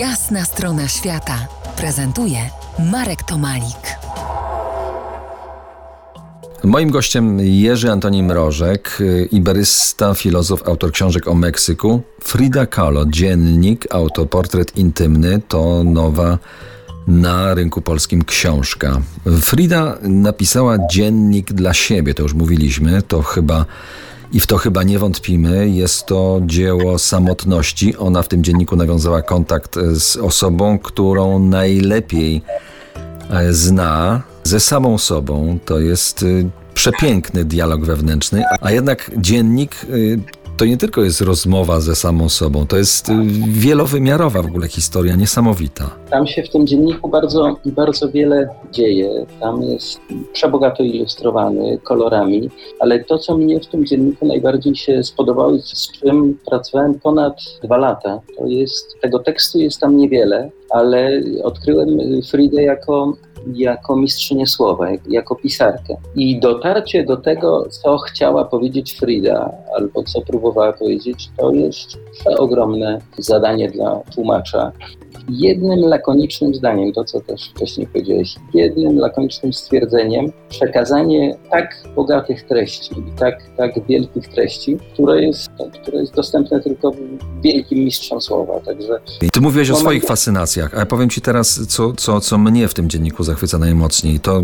Jasna strona świata prezentuje Marek Tomalik. Moim gościem Jerzy Antoni Mrożek, y, iberysta, filozof, autor książek o Meksyku. Frida Kahlo, dziennik, autoportret intymny to nowa na rynku polskim książka. Frida napisała dziennik dla siebie, to już mówiliśmy, to chyba i w to chyba nie wątpimy. Jest to dzieło samotności. Ona w tym dzienniku nawiązała kontakt z osobą, którą najlepiej e, zna ze samą sobą. To jest y, przepiękny dialog wewnętrzny, a jednak dziennik to nie tylko jest rozmowa ze samą sobą, to jest y, wielowymiarowa w ogóle historia, niesamowita. Tam się w tym dzienniku bardzo, bardzo wiele dzieje. Tam jest przebogato ilustrowany kolorami, ale to, co mnie w tym dzienniku najbardziej się spodobało, z czym pracowałem ponad dwa lata, to jest, tego tekstu jest tam niewiele, ale odkryłem Fridę jako jako mistrzynię słowa, jako pisarkę. I dotarcie do tego, co chciała powiedzieć Frida, albo co próbowała powiedzieć, to jest ogromne zadanie dla tłumacza. Jednym lakonicznym zdaniem, to co też wcześniej powiedziałeś, jednym lakonicznym stwierdzeniem przekazanie tak bogatych treści i tak, tak wielkich treści, które jest, które jest dostępne tylko wielkim mistrzom słowa. Także Ty mówiłeś o swoich fascynacjach, a ja powiem Ci teraz, co, co, co mnie w tym dzienniku zachwyca najmocniej. To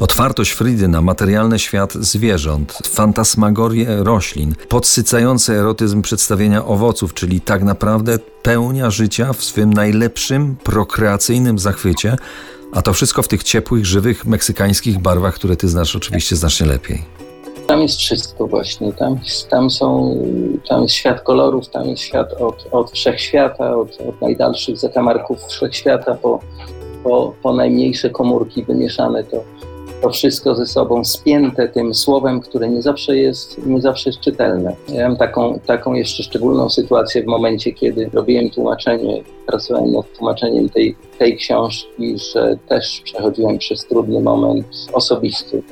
otwartość Fridy na materialny świat zwierząt, fantasmagorię roślin, podsycający erotyzm przedstawienia owoców, czyli tak naprawdę pełnia życia w swym najlepszym, prokreacyjnym zachwycie, a to wszystko w tych ciepłych, żywych, meksykańskich barwach, które Ty znasz oczywiście znacznie lepiej. Tam jest wszystko właśnie. Tam, tam, są, tam jest świat kolorów, tam jest świat od, od wszechświata, od, od najdalszych zakamarków wszechświata po, po, po najmniejsze komórki wymieszane. To, to wszystko ze sobą spięte tym słowem, które nie zawsze jest, nie zawsze jest czytelne. Miałem taką, taką jeszcze szczególną sytuację w momencie, kiedy robiłem tłumaczenie, pracowałem nad tłumaczeniem tej, tej książki, że też przechodziłem przez trudny moment osobisty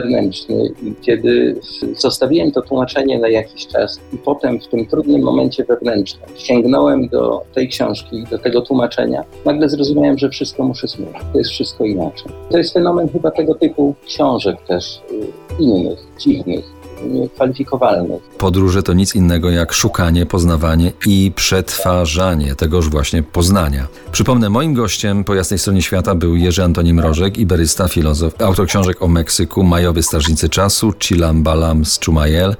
wewnętrzny i kiedy zostawiłem to tłumaczenie na jakiś czas i potem w tym trudnym momencie wewnętrznym sięgnąłem do tej książki, do tego tłumaczenia, nagle zrozumiałem, że wszystko muszę zmienić. To jest wszystko inaczej. To jest fenomen chyba tego typu książek też, y, innych, dziwnych, niekwalifikowalnych. Podróże to nic innego jak szukanie, poznawanie i przetwarzanie tegoż właśnie poznania. Przypomnę, moim gościem po jasnej stronie świata był Jerzy Antoni Mrożek, iberysta, filozof, autor książek o Meksyku, Majowy Strażnicy Czasu, Chilam Balam z Chumayel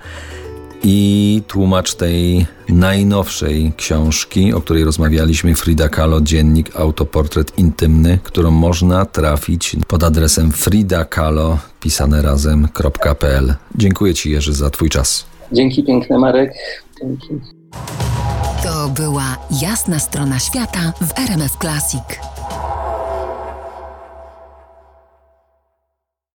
i tłumacz tej najnowszej książki, o której rozmawialiśmy, Frida Kahlo, dziennik Autoportret Intymny, którą można trafić pod adresem fridakalo pisane razem.pl. Dziękuję Ci Jerzy za Twój czas. Dzięki piękne Marek. Dzięki. To była jasna strona świata w RMF Classic.